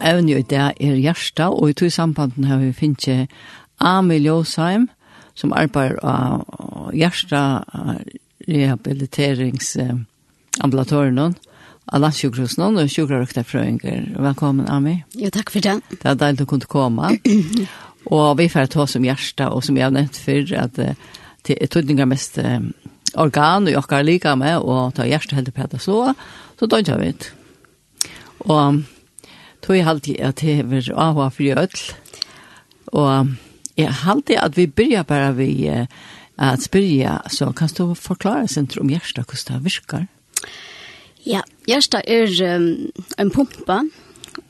evne i det er hjärsta, og i tog sambanden har vi finnet Amil Josheim, som arbeider av hjärsta rehabiliteringsambulatøren, av landsjukhusen, og sjukkerøkta. Velkommen, Ami. Jo, takk for det. Det er deilig å kunne komme. og vi får ta som hjärsta, og som jeg har nevnt før, at det er tydninger mest organ, og jeg har lika med, og ta hjärsta helt på det så, så døgner vi. Og tog jeg alltid at det jeg av og fri ødel. Og jeg alltid at vi begynner bare vi uh, at spyrja, så kan du forklare seg om hjertet, hvordan det virker? Ja, hjertet er um, en pumpa,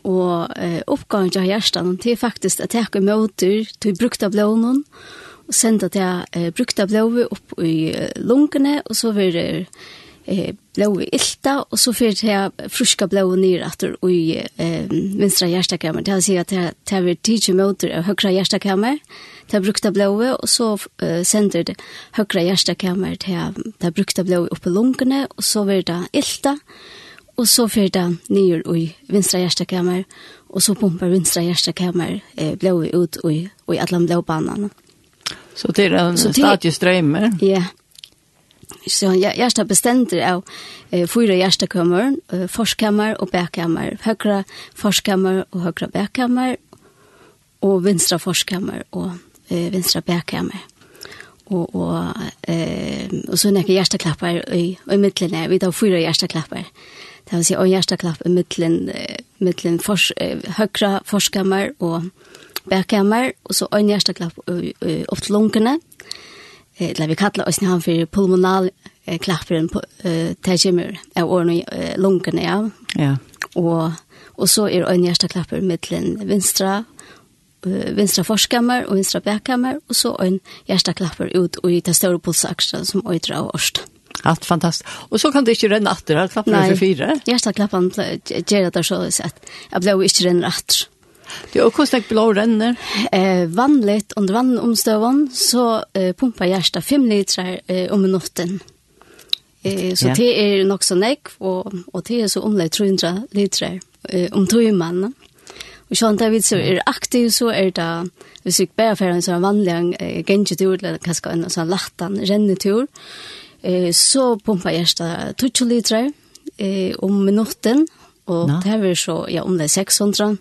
og uh, oppgaven til hjertet det er faktisk at jeg kan møter til brukt av blånen, og senda til uh, brukt av blåve opp i uh, lungene, og så vil det uh, eh, blå i ilta, og så friska jeg fruska blå nyr atter i eh, vinstra hjertekammer. Det vil si at jeg tar tidsi møter av høyre hjertekammer, det brukta blå, og så eh, sender det høyre hjertekammer til det brukta blå oppe lungorna og så vil det ilta, og så för det nyr i vinstra hjertekammer, og så pumpar vinstra hjertekammer eh, blå ut i, i alla blå banene. Så det är en stadig ström Ja, yeah. Så jag hjärsta bestender av eh, fyra hjärstakammer, eh, forskammar och bækkammer, högra forskammar och högra bækkammer, och vänstra forskammar och eh, vinstra Och och eh, och så nekker hjärstaklappar i, i midtlene, vi tar fyra hjärstaklappar. Det vil si, og hjärstaklapp i mitten eh, mitten fors, eh, högra forskammar och bækkammer, och så en klapp opp til lungene, eller vi kallar oss han för pulmonal eh, klappren på eh, tajimur av åren eh, lungorna ja. ja. Och, och så är det en hjärtaklapper mellan vänstra vänstra forskammar och vänstra bäkkammar och så en hjärtaklapper ut och i det stora pulsaxeln som ödrar av årst. Allt fantastiskt. Och så kan det inte renna efter, att klappar för fyra. Nej, hjärtaklappan gör det så att jag blev inte renna efter. Det är också ett blå renner. Eh, vanligt under vannomstövan så eh, pumpar hjärtat 5 liter eh, om minuten. Eh, så ja. det är nog så näck och, och det är så omlätt 300 liter eh, om tog Och så det vi så är aktiv, så är det, hvis vi bara för en sånn vanlig eh, gengetur, eller kanske en sån lattan rennetur, eh, så pumpar hjertet 20 liter eh, om minutten, och det är så, ja, om det är 600,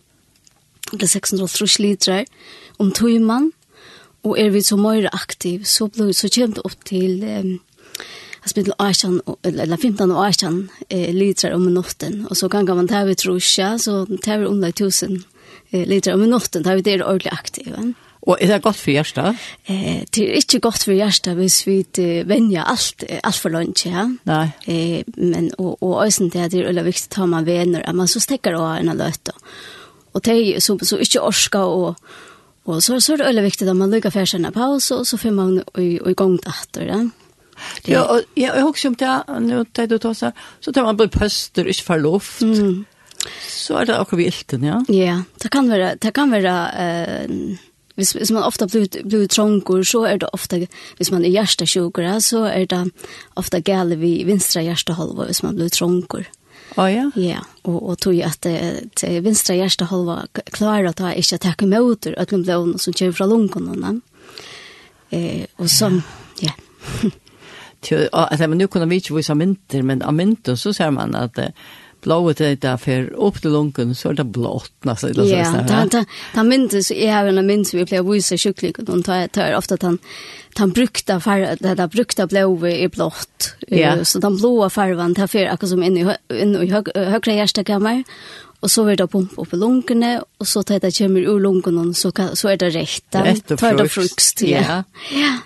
eller 650 liter om tøyman, og er vi så mer aktiv, så, blir, så kommer det opp til um, Altså, mitt 18, eller 15 og 18 eh, liter om natten och så kan man ta vi trusja, så tar vi under 1000 eh, liter om natten tar vi det ordentligt aktiva. Och är det gott för hjärta? Eh, det är inte gott för hjertet hvis vi eh, vänja allt, allt for lunch, ja. Nej. Eh, men, och, och ösen det är det är viktigt att man vänner, att man så stäcker av en löt. Och och de som så inte orska och och så så är det väldigt viktigt att man lyckas för en paus och så får man i igång efter det. Ja, och jag har också om det nu tar du tar så så tar man bara pöster i för luft. Mm. Så är det också vilten, ja. Ja, det kan vara det kan vara eh Hvis, hvis man ofta blir, blir trångkor, så er det ofta, hvis man er hjertesjukere, så er det ofta gale vid vinstra hjertehalva hvis man blir trångkor. Mm. Å ja? Ja, og, og tog at det vinstra hjertet holde klare at jeg ikke takk imot og ødelen blån som kommer fra lungene. Eh, og så, ja. Til, altså, men nu kunne vi ikke vise mynter, men av mynter så ser man at blåa det där för upp till lunken så är det blått nästan eller så där. Ja, ta ta minns så är en minns vi blev visa sjuklig och de tar tar ofta att han han brukta färg det där brukta blåa i blått. Ja. Så den blåa färgen tar för akkurat som inne i in i högra hjärtakammar och så vill det pumpa upp i lunkarna och så tar det kommer ur lunkarna så kan, så är det rätt. Tar det frukt. Ja. Ja.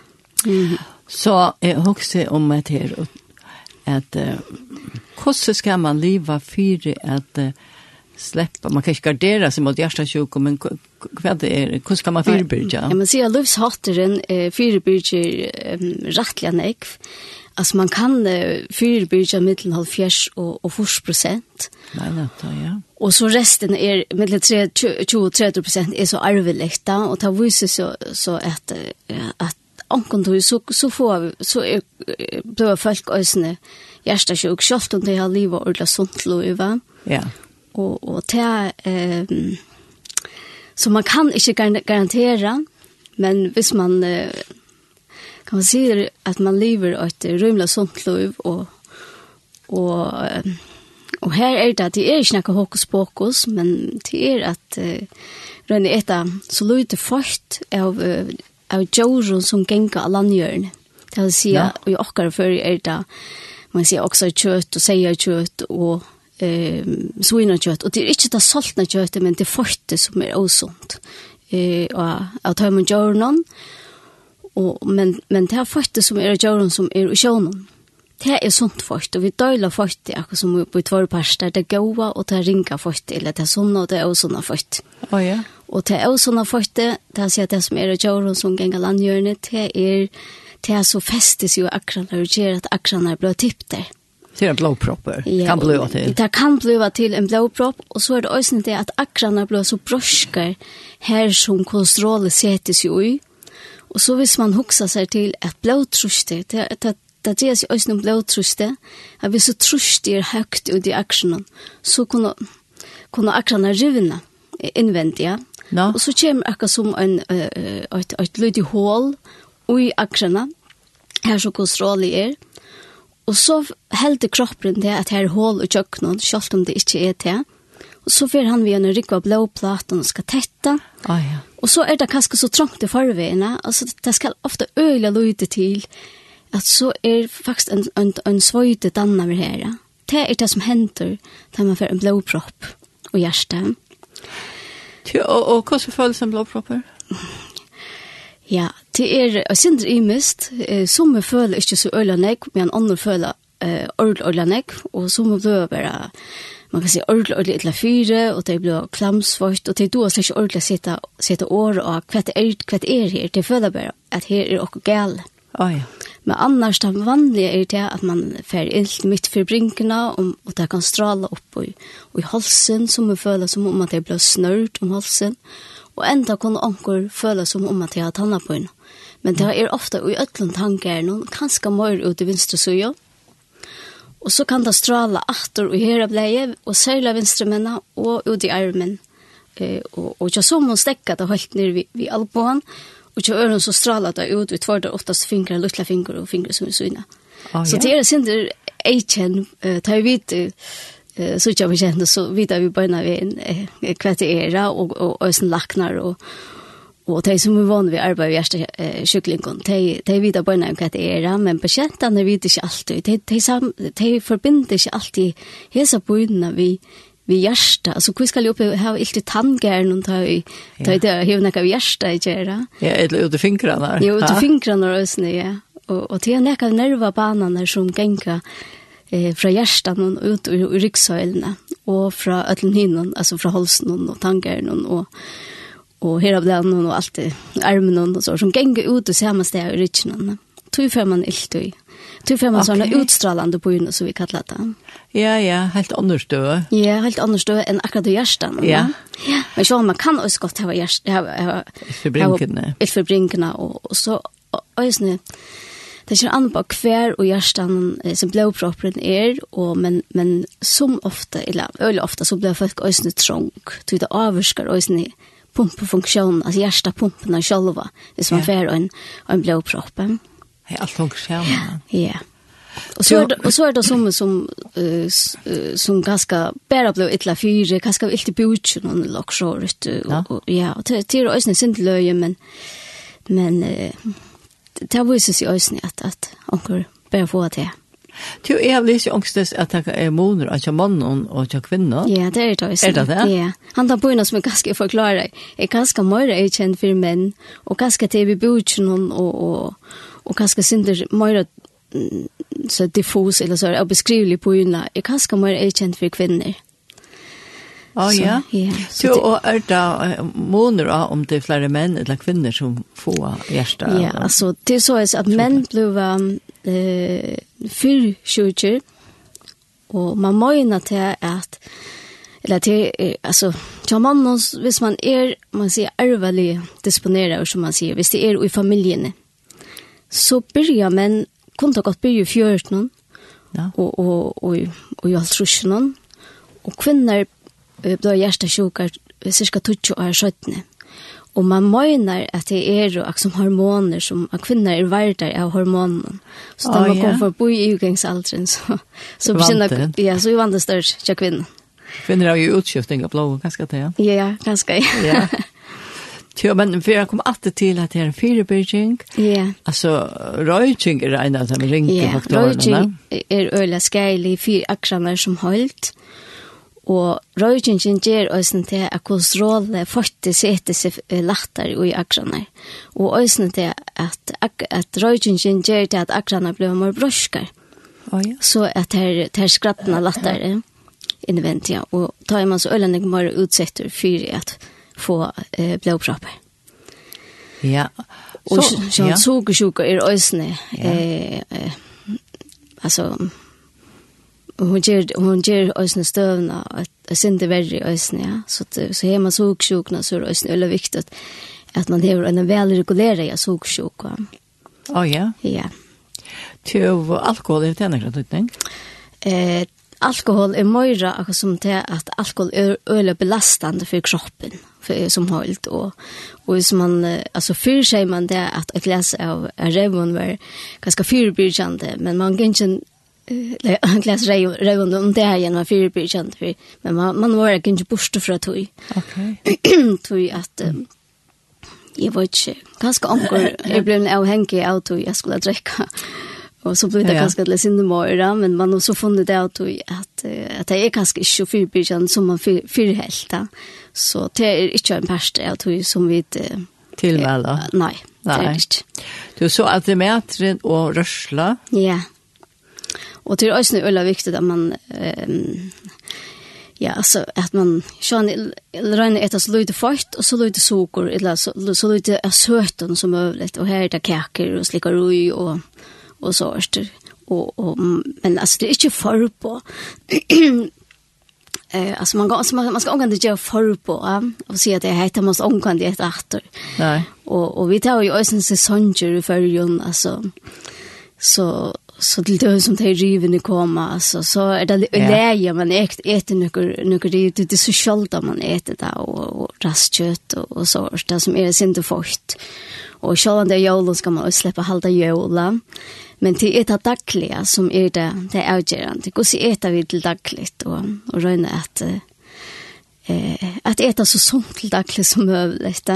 Så jag husker om det här at uh, hvordan skal man leva fyre at uh, släppa man kan inte gardera sig mot hjärtasjuka men vad det är hur ska man förebygga ja man ser livshatteren eh, förebygger eh, rättliga nekv, alltså man kan eh, förebygga mellan halvfjerds och, och fors procent nej nej ja. Och så resten är mellan 20-30 procent är så arveligt och det visar så, så att, att onken tog, så, så får vi, så är blir folk øsne hjertasjuk, selv om det har livet ordentlig sunt va Ja. Og, og det er, så man kan ikke garantera, men hvis man, kan man si at man lever et rumla sunt liv, og, og, og her er det at det er ikke noe hokus pokus, men det er at uh, Rønne etta så lite fort av uh, av jorden som genga av landjörn. Det vil si, ja. i åkare för er det, man säger också kött och säger kött och eh, svinakött. Og det er ikke det saltna kjøttet, men det er forte som er osont. Eh, og att tar med jorden, og, men, men det er forte som er jorden som er i sjånen det er sunt først, og vi døyler først, akkurat som på tvær parster, det er gåa og det er ringa først, eller det er sunna og det er sunna først. Oh, ja. Og det er også sunna først, det det er sier det som er djøren som ganger landgjørende, det er det er så festes jo akranar og gjør at akranar blir tippt der. Det er en blåpropper. Ja, kan av til. Det kan bli til en blåpropp, og så er det også det at akranar blir så brøsker her som kolesterolet setes jo i. Og så hvis man hukser seg til at blåtruster, det, det, det dreier seg også om blodtruste, at hvis så truste er høyt ut i aksjonen, så kunne, kunne aksjonen rivne innvendig, ja. No. Og så kommer akkurat som en, et, et lydig hål i aksjonen, her så kontrollig er, og så helder kroppen det at her er hål og kjøkkenen, selv om det ikke er det, Og så får han vi en rikva blåplaten og skal tetta. Ah, ja. Og så er det kanskje så trångt i forveiene, Altså, det skal ofte øyla løyde til at så er faktisk en, en, en svøyde danna vi her. Det er det som hender da man får en blåpropp og hjerte. Ja, og, og hvordan føles en blåpropper? Ja, det er jeg synes i Eh, Som jeg føler ikke så øyla nek, men andre føler eh, øyne øyla nek, og som jeg ble bare man kan si ordentlig øyla etla fyre, og det blir klamsvart, og det er då slik ordentlig å sitte året og hva det er, hva det er her, det føler bare at her er okkur gale. Mm Oh, ja. Men annars det vanliga er det att man får ilt mitt for brinkene, och, og det kan strala opp och, i halsen som man føler som om att det blir snørt om halsen. Och ända kan ankor føle som om att det har tannet på henne. Men det är ofta i øtlen tankar någon ganska mer ut i vinstre suja. Och så kan det strala og och hela og och vinstre vinstrumänna och ut i armen. Eh, och, og jag så må stäckat det hållit ned vid, vid albohan. Og jag øren så strålar det ut vid två där åttas fingrar, lilla fingrar och fingrar som är syna. Oh, så det är synder eikjen, uh, tar vi eh så ikke vi vet så vidare vi bare vi en kvartera och och ösen lacknar och og og de som er vant ved arbeid i hjerte uh, sjuklingen, de, de vet bare hva det er, men pasientene vet ikke alltid. De, de, sam, de forbinder ikke alltid hese bøyene vi vi hjärsta. Alltså hur ska jag uppe ha ilt i tandgärn och ta i ta i det hur näka vi hjärsta i kära. Ja, eller ut i fingrarna. Jo, ut i fingrarna och snö. Ja. Och och det näka nerva banan som gänka eh från hjärtan och ut ur ryggsöjlarna och från öllen hinnan, alltså från halsen och tandgärn och och hela bland och allt armen och så som gänga ut och samma ställe i ryggen. Tror för man ilt i Du får man okay. sånne utstrålande på henne, som vi kallar det. Ja, ja, helt annars. Ja, helt annars än enn akkurat du hjertet. Ja. ja. Men så man kan også godt ha hjertet. Utforbrinkene. Utforbrinkene, og, og så øyne, det kjenner an på hver og hjertet eh, som blåproppen er, og, men, men som ofte, eller øyne ofte, så blir folk øyne trång till det avvarsker øyne pumpefunktionen, altså hjertet pumpen av sjølva, hvis man ja. får en, en blåproppen. Ja Hej, allt hon skärmar. Ja. Og så er det, og så er det som som uh, som ganske bare ble ytla fyre, ganske vilt i butchen och lockshore ut Og, ja, det det er ju sin løye, men men uh, det visar seg ju at, at onkel bare få det. Du är väl inte angstes at det er moner av mannen og av kvinner. Ja, det er det også. Er det det? Ja. Han tar på en som är ganska förklara. er ganske mer erkänd för män och ganska till i butchen och, og, og kanskje synder mer så diffus eller så beskrivelig på unna. er kanskje mer er kjent for kvinner. Oh, så, ja, ja. Så, det, og er det måneder av om det er flere menn eller kvinner som får hjertet? Ja, altså, det er så at menn ble eh, fyrkjøkjer, og man må gjerne til at eller det altså, alltså jag hvis man är man säger ärvelig disponerar som man säger hvis det är i familjen så byrja men kom det godt byrja i fjørten ja. og, og, og, og i alt rusjen og kvinner ble hjertesjukar cirka 20 år skjøttene og man mener at det er jo som hormoner som at kvinner er verdar av hormonen så da oh, man ja. kommer bo i utgangsalderen så, så, begynner, ja, så er vant det størst til kvinner Kvinner har jo utskiftning av blå, ganske til, Ja, ganska. Ja. Jo, men vi har kom alltid till att det är en fyrebyrking. Ja. Yeah. Alltså, röjting är en av de ringte ringa faktorerna. Ja, röjting är öjla i fyra akranar som hållt. Og røyringen gjør øyne til at kolesterolet faktisk setter seg lattere i akraner. Og øyne til at, at røyringen gjør til at akraner blir mer brøsker. Oh, ja. Så at her, her skrattene lattere innvendig. Og tar man så øyne mer utsetter for at få eh, blodpropper. Ja. Og så, så ja. sukkersjuka er øsne. Ja. Eh, eh, altså, hon ger hon ger ösna stövna att sen det värre ösna ja så att, så hemma såg sjukna så ösna eller viktigt att man har en väl regulerad ja såg. Oh ja. Ja. Till alkohol är det en grej Eh alkohol är er mera som det att alkohol är er öle belastande för kroppen för, som hållt och och som man alltså för sig man det att ett glas av revon var ganska fyrbyrkande men man kan inte en glas revon om det här genom fyrbyrkande för men man man var inte borste för att tog. Okej. Okay. tog att um, jag var inte ganska onkel jag blev avhängig av tog jag skulle dricka. Och så blev det ja. ganska lite sinne om men man har så funnit det att, att, att det är ganska inte så som man fyrhälta. Fyr Så det er ikke en perste, jeg tror, som vi... Uh, Tilvæla? Nei, det er ikke. Du så at det er metren og rørsla? Ja. Og det er også veldig viktig at man... Um, ja, altså, at man skjønner, regner etter så løyde fort, og så løyde sukker, eller så, så løyde av søten som øvelig, og her er det kaker, og slikker røy, og, og så er det. Og, og, men altså, det er ikke for på Eh alltså man går man, man ska omgående ge för på ja? och se att det heter måste omgående ett åter. Nej. Och och vi tar ju ösen säsonger i förjun alltså så så till det som det riven i komma alltså så är det läge man äkt äter några några det det är så skönt man äter det och, och rastkött och, och så det som är sin inte fort. Och själva det jolen ska man släppa halta jolen. Men det er det daglige som er det, det er avgjørende. Hvordan etter vi til daglig, og, og røyne at eh, at eta så sunt til dagligt som möjligt.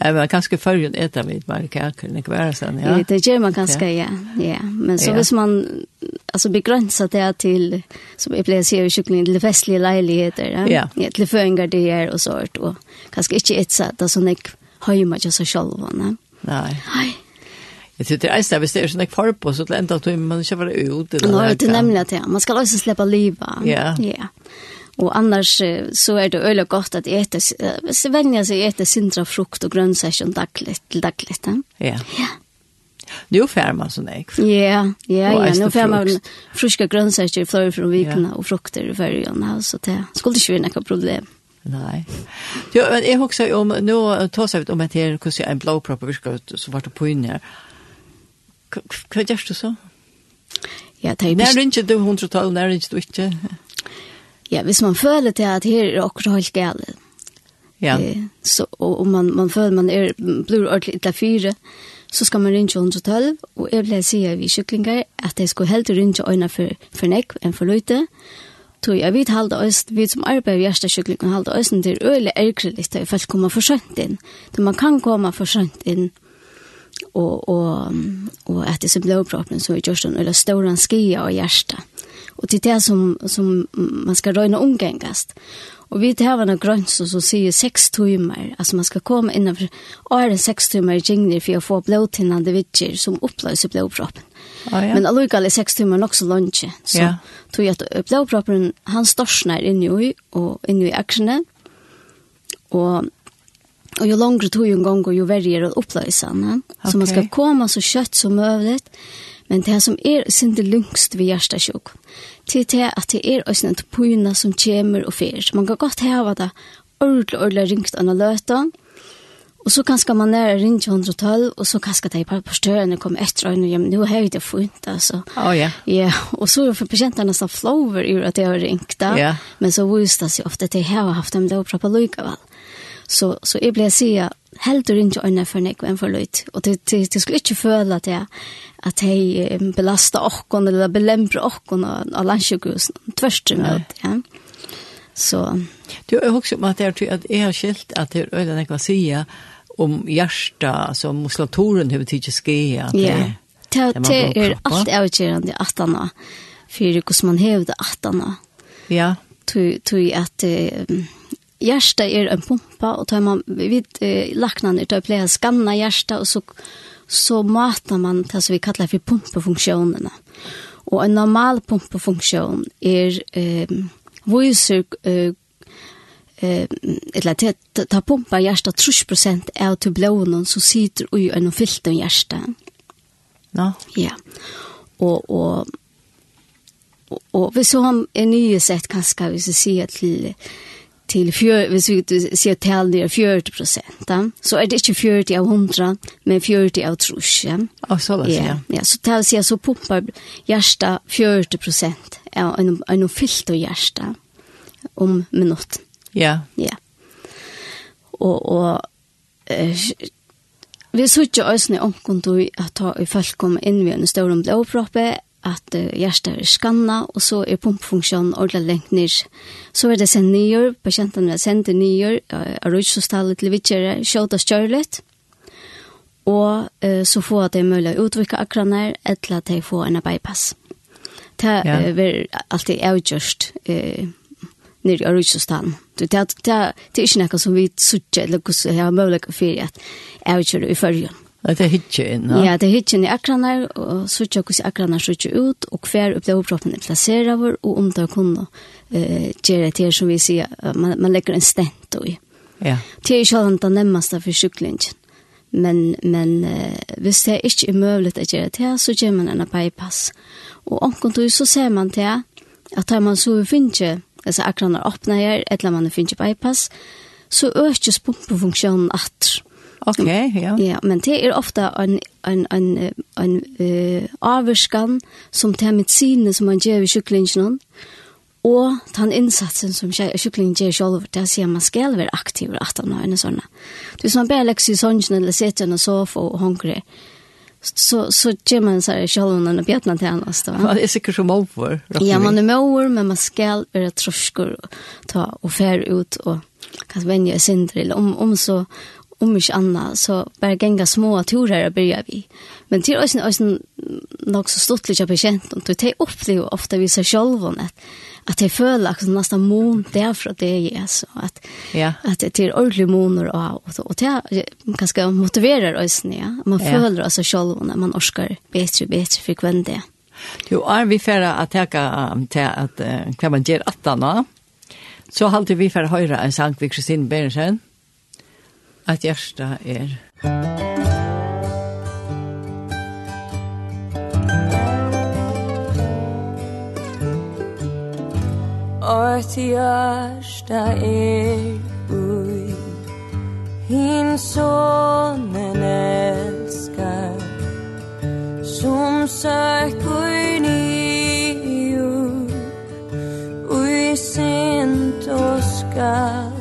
Ja, men kanskje før hun eter vi bare kaker, ikke være sånn, ja? Det gör man kanske ja. ja. Men så ja. hvis man alltså begränsar det till som jeg pleier å i kjøkkenen, till festliga lägenheter ja? ja. till føringardier og sånt, och kanskje ikke etter det sånn jeg har jo meg ikke så selv, Nei. Nej. Jeg tycker det er eneste, hvis det är såna kvar på så til enda tog man ikke være ut eller Nej, det är nämligen ja, Man ska också släppa livet. Ja. Ja. Och annars så är det öle gott att äta så vänja sig äta sindra frukt och grönsaker dagligt till dagligt. Ja. Ja. Nu fär man sånn ägg. Ja, ja, ja. Nu fär man friska grönsaker flöjor från vikarna och frukter i färjan. Så det skulle inte vara några problem. Nei. Jo, men jeg husker jo om nå tar sig ut om att det är en blåpropp och vi ska så vart på in her? Hva gjør du så? Ja, det er Nær ringer du hundretal, nær ringer du ikke? Ja, hvis man føler til at her er akkurat helt gale. Ja. Eh, så, og, og man, man føler man er, blir ordentlig til fire, så skal man ringe 112, og jeg ble sier vi kjøklinger at jeg skulle helt ringe øyne for, for nek enn for løyte, tog jeg vet halda oss, vi som arbeider i hjerteskyklingen halda oss, det er øyelig ergrelig til folk kommer for sent inn. Så man kan komme for sent inn, og og og att det så blodproppen så är just en eller stor skia och hjärta. Och det det som som man ska røyne omgängast. Och vi det här var några grönser så säger sex timmar. Alltså man ska komma innanför åren sex timmar i gängner för å få blodtinnande vitcher som upplöser blodproppen. Ah, ja. Men allukall er sex timer nok så långt. Så ja. tog jag att blodproppen han storsner inne i och inne i aksjene. Och Och ju längre tog ju en gång och ju värre är det upplösan. Okay. Så man ska komma så kött som möjligt. Men det som är inte lungst vid hjärtasjuk. Till det att det är också en pojna som kommer och fyr. Så man kan gott häva det ordentligt ordentligt ringt av lötan. Och så kanske man är ringt 112 och så kanske det på stöden kommer efter och nu, nu har det fint alltså. Oh, ja. ja. Och så för patienterna så flower ur att det har ringt. Ja. Men så visst det sig ofta att det har haft dem då på lucka väl. Så, så jeg ble helt heldur ikke øyne for nek enn for løyt. Og det, det, det skulle ikke føle at jeg, at jeg belasta okkon eller belempre okkon av landsjukhusen. Tvørst imot, ja. Så. Du har også om at jeg, at jeg har skilt at det er øyne nek var om hjärsta som muskulaturen hur tid ska att det det det är allt avgörande att han för hur man hävdar att han ja tu tu att hjärsta är en pumpa och tar man vid eh, lacknan utav plea skanna hjärsta och så så matar man det som vi kallar för pumpefunktionerna. Och en normal pumpafunktion är eh, viser eh, eh eller ta, ta, pumpa hjärsta 30% av till blånen så sitter ju en filter hjärsta. Ja. Ja. Och och och, vi så har en ny sätt kanske vi så se till til, fjør, hvis vi sier tal det er 40 prosent, ja? så er det ikke 40 av 100, men 40 av trus. Ja, oh, så det, ja. ja. Så tal sig så pumpar hjertet 40 prosent av en, en fyllt av hjertet om minutt. Ja. Ja. Og, og eh, vi så ikke øyne omkring at folk kommer inn ved en større blåproppe, at uh, hjertet er skanna, og så er pumpfunksjonen ordentlig lengt ned. Så er det sendt nyer, pasientene er sendt nyer, uh, er utståstallet til vittkjere, kjøtt og kjørlet, og uh, så får de mulig å utvikle akkurat akraner, etter at de får en bypass. Det ja. uh, er alltid avgjørst uh, ned i utståstallet. Det, det, det, det er ikke noe som vi sutter, eller hvordan jeg har mulighet for at avgjøre i førjen. Det er hitjen, ja. Ja, det er hitjen i akranar, og sørger hvordan akranar sørger ut, og hver opplever kroppen er plasseret vår, og om det kunne eh, gjøre det som vi sier, man, man legger en stent i. Ja. Det er ikke alt det nemmeste for syklingen. Men, men uh, hvis det er ikke er mulig å gjøre det, så gjør man en bypass. Og omkring tog så ser man til at tar man så finner altså akkurat når åpner her, eller man finner bypass, så økes pumpefunksjonen atter. Okej, okay, ja. Ja, men det är ofta en en en en uh, avskan som tar med sine som man ger vid sjuklingen och den insatsen som sjuklingen ger själv där sier man skal være aktiv att han har en sån. Du som bara i sånn eller sitter och sofa och hungrig så så ger man så här själva och bjätna till annars då. Ja, det är säkert som over. Ja, man är over men man ska vara tröskor ta och fär ut och kanske vänja sig inte om om så om ikke annet, så bare genga små turer og börjar vi. Men til oss er nok så stort litt av bekjent om, det er opplever ofte vi seg selv om at, at jeg føler at det nesten mån derfra det er så at, ja. at det er ordentlig måner av, og, og det ganske motiverer oss, ja. Man ja. føler seg selv om at man orsker bedre og bedre frekvent det. Jo, er vi ferdig at jeg kan til at hva man gjør at da nå, så halte vi ferdig høyre en sang ved Kristine Berensen, at hjärsta er. Ort hjärsta er ui Hin sonen elskar Som sökur ni Ui sint och skall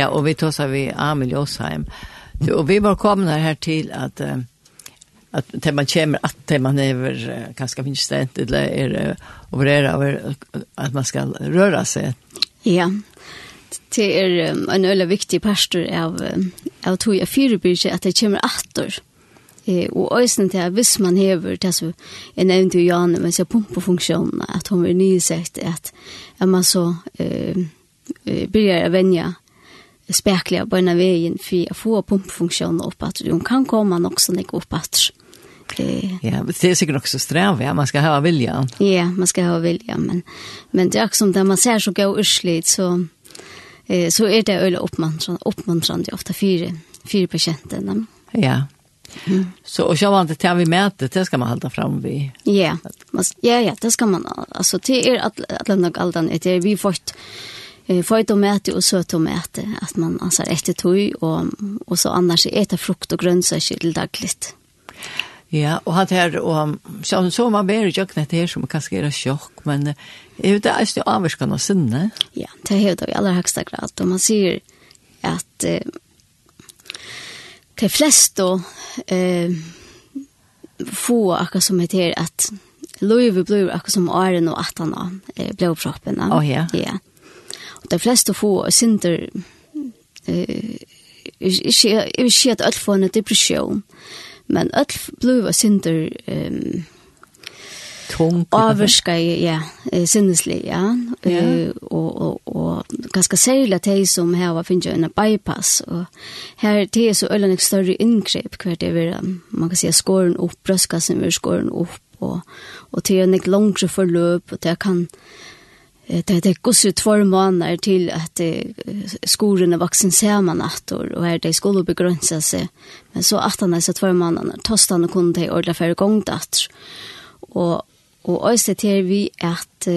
Ja, og vi tar vi Amil Josheim. Så, och vi var komna her til at uh, att det man kommer at til man er ganska finns det inte eller er och det är över man skal røre seg. Ja. Det är en öle viktig pastor av av tog jeg fyra at det kommer atter. Eh og och til at hvis man hever det så jag nämnde ju Jan men så pumpfunktionen att hon är nysett at, at man så eh börjar vänja spekler på en vägen för att få pumpfunktionen upp att de kan komma nog så nek upp att Eh, ja men det är sikkert också sträv ja man ska ha vilja. ja man ska ha vilja, men men det är också som där man ser så gå urslit så eh så är det öle uppmuntran uppmuntrande ofta fyra fyra patienter. ja Mm. Så och jag vant till vi mäter det ska man hålla fram vi. Ja. Ja ja, det ska man alltså det är att att lämna galdan det vi fått eh fåt och mäte och söttomater att man alltså efter tog och och så annars äta frukt och grönsaker till dagligt. Ja, och han här och så så man ber jag knät här som kanske är chock men är det är ju avskan och sinne. Ja, det är det i allra högsta grad och man ser att eh, de flesta eh få akkurat som heter att Louis blir akkurat som Arne och attarna eh blåproppen. Ja. Ja. Og de fleste få synder eh, jeg vil si at alle får en depresjon, men alle blir synder um, tung. Avskar ja, sinneslig, ja. Eh og, og ganske særlig at att som her var finns ju en bypass och här det är så öllen ett större ingrepp kvart över man kan si, skåren opp, bröstkassen vil skåren opp, og, og det er en längre forløp, og det kan det det går så två månader till att skolan är vuxen ser man och här det skulle begränsa sig. Men så att han är så två månader tostan och kunde det ordla för gång att och och öste till vi att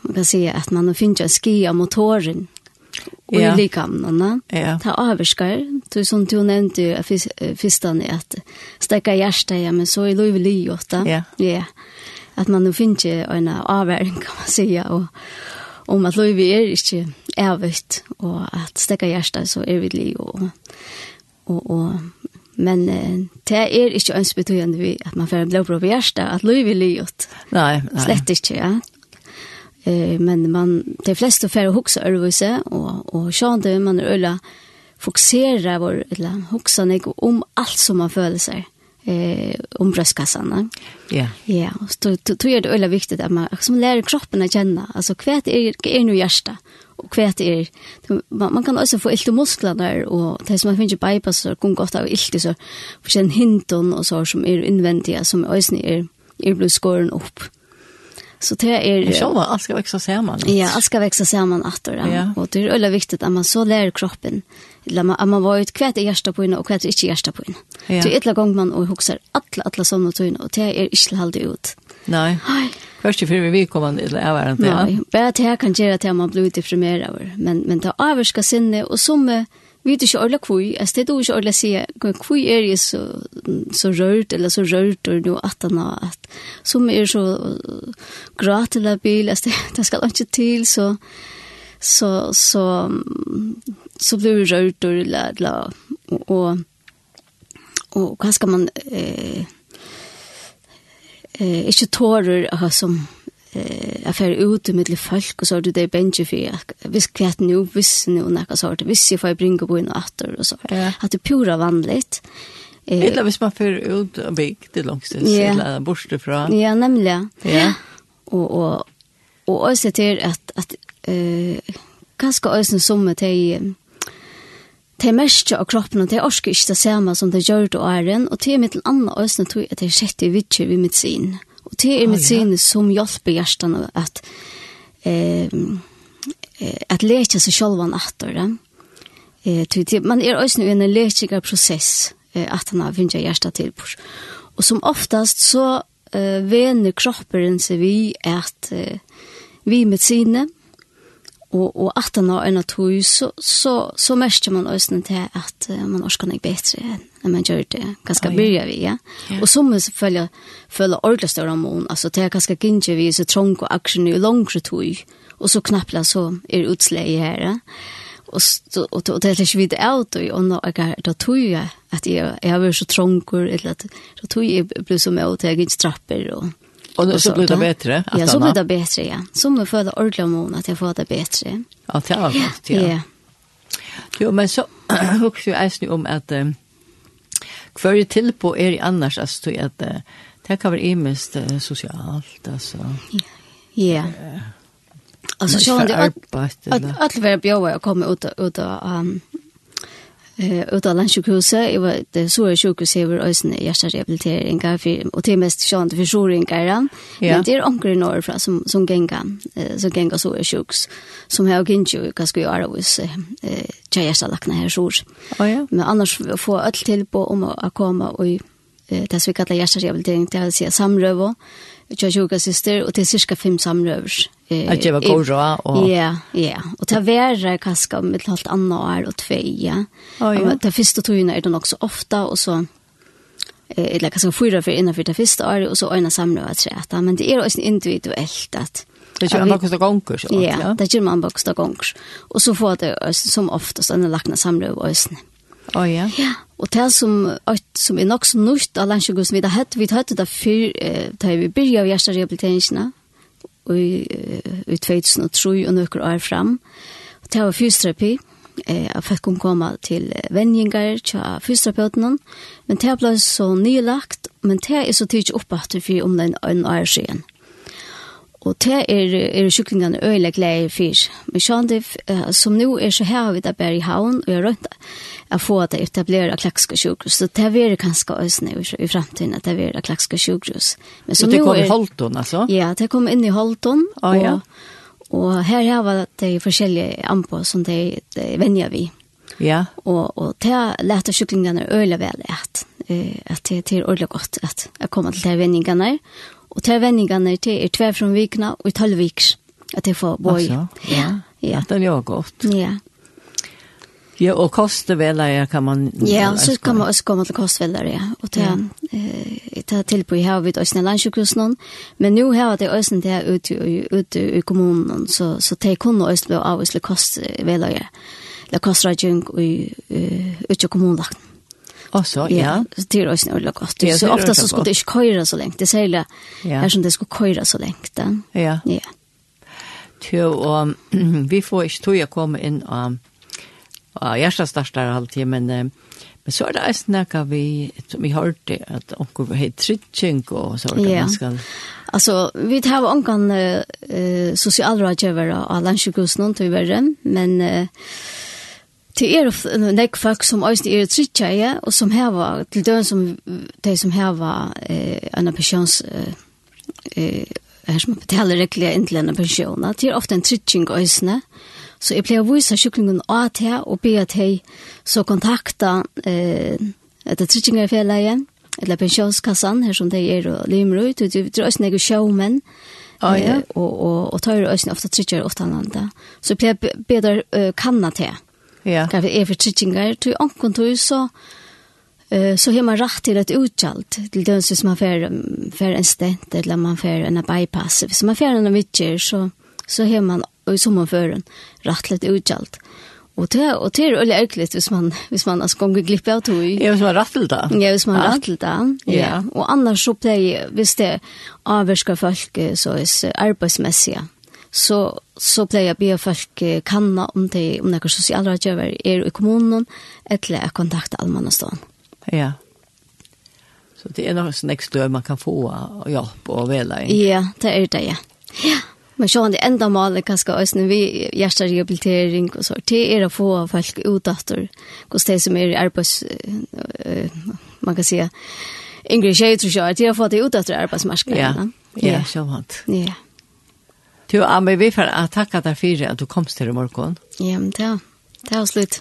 man kan säga att man finner av motoren och ja. likamnarna ja. ta överskar du som du nämnde fistan är att stäcka hjärta ja men så i lov livet ja. Ja. Att man nu finner en avvärdning kan man säga och om at løyvi er ikke evigt, og at stekka hjertet så er vi liv, og, og, og Men eh, det er ikke ønsbetøyende vi at man får en blåbrå ved hjertet, at løy vil livet. Nei, nei. Slett ikke, ja. Eh, men man, de fleste får hukse och og, og det man er øyla fokusera vår, eller huxa nek om allt som man føler seg eh om bröstkassan. Ja. Ja, och då då är det väldigt viktigt att man som lär kroppen att känna. Alltså kvät är är nu hjärta och kvät är man, man kan också få ilt i musklerna och det som man finner bypass så kan gott av ilt så för sen hinton och så som är invändiga som ösn är är blir skoren upp. Så det är er, själva allt ska växa samman. Ja, allt ska växa samman att det. Ja. Och det är er väldigt viktigt att man så lär kroppen Eller man, att man var ut kvätt i hjärsta på inne och kvätt i inte hjärsta på inne. Ja. Så ett gång man och huxar alla alla såna tyn och det är inte helt ut. Nej. Aj. Först i förra veckan var det ävarande. Ja, bara det här kan göra att man blir deprimerad men men ta överska sinne och som vet ikke alle kvui, jeg stedet ikke alle sier, kvui er jeg så, så rørt, eller så rørt, og nå at han har at, som er så grat eller bil, jeg stedet, det skal ikke til, så, så, så, så blir det rørt, eller, eller, og, og, og hva skal man, eh, eh, ikke tårer, som, eh affär ute med lite folk och så du det bench för vis kvätt nu vis nu och några sort vis jag får bringa på en åter och så att det pura vanligt eh eller vis man för ut och big det långst eller borste från ja nämligen ja. Och och och också till att att eh ganska ösen som till Det er mest av kroppen, og det er orske ikke det samme som det gjør det åren, og det er mitt annet øsne tog at det er sjette vidtjer ved mitt sin. Mm det är medicin som hjälper hjärtan att eh att läka sig själva natten. den. Eh till man är också i en läkiga process eh, att han har vinja hjärta till på. Och som oftast så eh vänner kroppen sig vi att vi med sinne og, og at han har en tog, så, så, så mest man også til at uh, man orsker ikke bedre enn man gjør det ganske oh, byrja vi, ja. Yeah. Og så må man selvfølgelig føle ordentlig større mån, altså det er ganske gynnsje vi, så trång og aksjon i langere tog, og så knappla så er utsleie her, ja. Og, og, og, og det er ikke vidt alt, og nå er det tog jeg, at jeg, jeg har vært så trångkur, eller at da tog jeg ble så med, og det er ikke trapper, og, Och nu så blir det bättre? Ja, så blir det bättre, ja. Som nu får det ordentliga mån att jag får det bättre. Ja, det har gott, ja. ja. Jo, men så hugger jag ens nu om att för kvar till på er i annars, alltså det uh, det kan vara imest uh, socialt, alltså. Ja. Alltså, så har det att, att, att, att, att, att, att, att, att, eh ut av landsjukhuset i var det så är sjukhus över ösn hjärtrehabilitering för och till mest sjönt för sjukringar men det är onkel i norr från som som genga så gänga så är sjukhus som har ginju vad ska göra hos eh tjejer lakna här så ja. Men annars få öll till på om att komma och eh det så vi kallar hjärtrehabilitering det vill säga samröv och jag yoga syster och det är cirka fem samrövs. Eh, att jag god då och Ja, ja. Och ta vara kaska med ett helt annat år och två, ja. Oh, ja. Det första tog är den också ofta och så eh eller kanske fyra för innan för det första året och så ena samröva att sätta, men det är också individuellt att Det gör man också gonger, så. Ja, det gjør man också gonger. Og så får det som oftast en lackna samröva och Oh, ja. ja. Og det som, som er nok så nytt av landsjøkusen, vi har hatt vi har hatt det før, eh, da vi begynte av hjerterehabiliteringene, og i, i 2003 og noen år fram. Og det var fysioterapi, eh, at folk kunne komme til vendinger, til fysioterapeuten, men det ble så nylagt, men det er så tidlig oppe at vi omlende en år siden. Og det er, er kyklingene øyelig glede fyr. Men sånn det, som nå er så her vi der bare i havn, og jeg rønte å få det etablere klakske sjukhus. Så det er kanskje også nå i fremtiden at det er klakske sjukhus. Men så, så det kom er, i Holton, altså? Ja, det kom inn i Holton. Ah, ja. og og her har det forskjellige anpå som det, de venner vi. Ja. Og, og det lærte kyklingene øyelig vel at, at det, det er ordentlig godt at jeg kommer til de vendingene. Og Og tre vendingene til er tve fra vikene og i tolv viks. At jeg får bøy. Altså, ja. ja. Det er godt. Ja. Ja, og kostvelare kan man... Ja, så kan man også komme til kostvelare, ja. Og ta, ja. eh, ta til på i her vidt Øsne landsjukhusen, men nå har det også det her ute, ute i kommunen, så, så det kunne også bli avvisle kostvelare, eller kostradjunk i, i, i kommunen. Også, ja. Så Det er også noe godt. Ja, så ofte så skulle det ikke køyre så lenge. Det sier det er som det skulle køyre så lenge. Ja. Ja. Tjø, og vi får ikke tog å komme inn og og jeg skal starte her alltid, men, men så er det en snakk vi, som vi hørte, at onker har trittjeng og så er det ja. skal... Altså, vi tar jo onker uh, sosialrådgjøvere av landsjukhusen, tog vi men... Uh, Det er nek folk som også er trytja, ja, og som heva, til døren som, de som heva eh, en pensjons, eh, her som betaler rekkelig inn til en pensjon, det er ofte en trytjing øsne, så jeg pleier å vise att av til, og be at hei, så kontakta eh, etter trytjinger i fjellet, eller pensjonskassan, her som de er og limer ut, og det er også nek sjåmenn, Ja ja. og, og, og tar ofta ofte trykker åttanlanda. Så jeg pleier bedre uh, kanna til. Ja. Gav er for trickingar, tog anken tog så, uh, så har man rätt till ett utgjald. Till det som man får, får en stent eller man får en bypass. Hvis man får en vitcher så, så har man i sommarfören rätt till ett utgjald. Och det, och det är väldigt ärkligt hvis man, hvis man alltså gånger glipp av tog. Ja, hvis man rattel det. Ja, hvis man ja. rattel det. Ja. ja. Och annars så blir det, hvis det avvärskar folk så är det så så pleier jeg be folk kanna om det om några sociala rådgivare er i kommunen eller jeg kontakter allmänheten. Ja. Så det er noe snäckt stöd man kan få av hjelp og vela. väla. Ja, det er det ja. Ja. Men så det enda målet kanskje også når vi hjärta rehabilitering og så det er å få folk utdatter hos kost det som är i arbets man kan säga Ingrid Schäfer så att jag fått det utdatter efter arbetsmarknaden. Ja. Ja, så vant. Ja. Du, Ami, vi får takke deg for at du kom til i morgen. Ja, men det er, slut.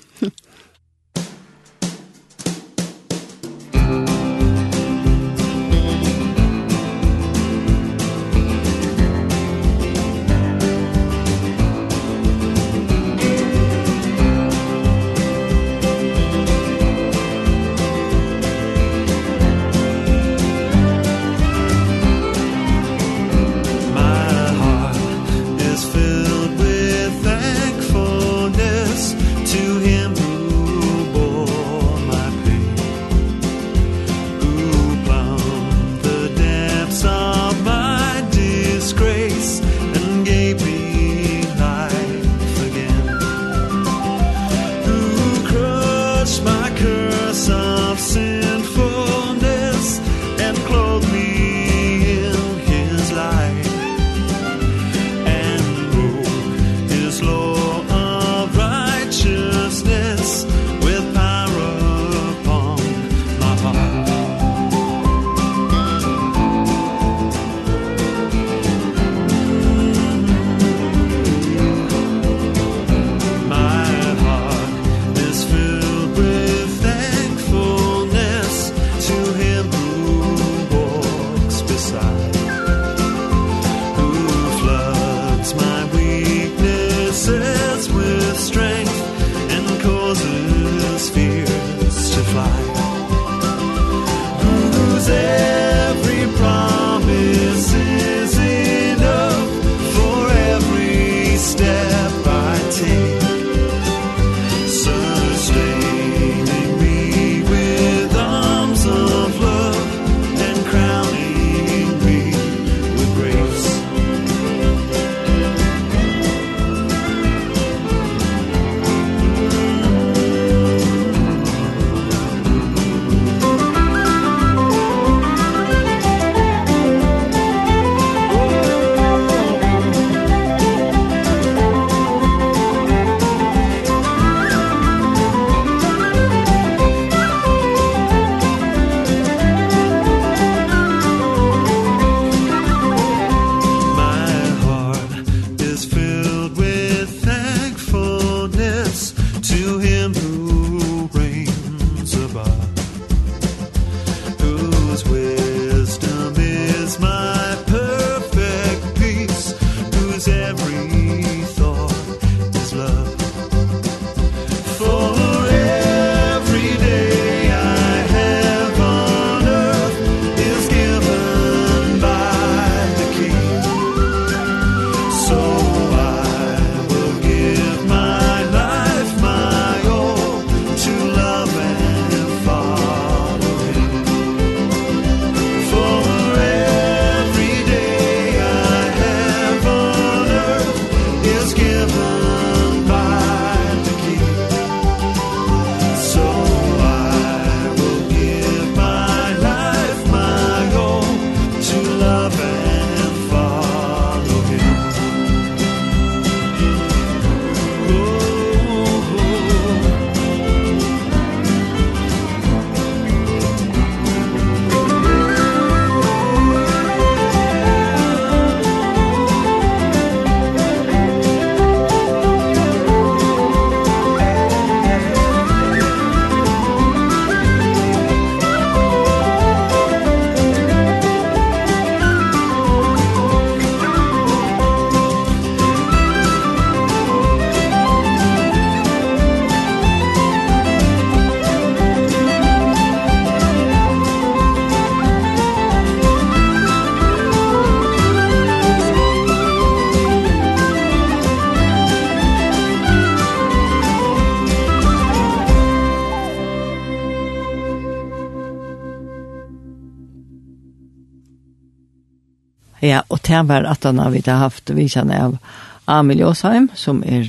at det var at han har vi har haft visan av Amil Jåsheim, som er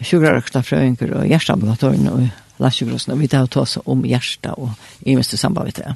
sjukkerøkta uh, frøyngur og hjerteambulatoren og landsjukkerøkta. Vi har tatt oss om hjertet og i mest samband med det.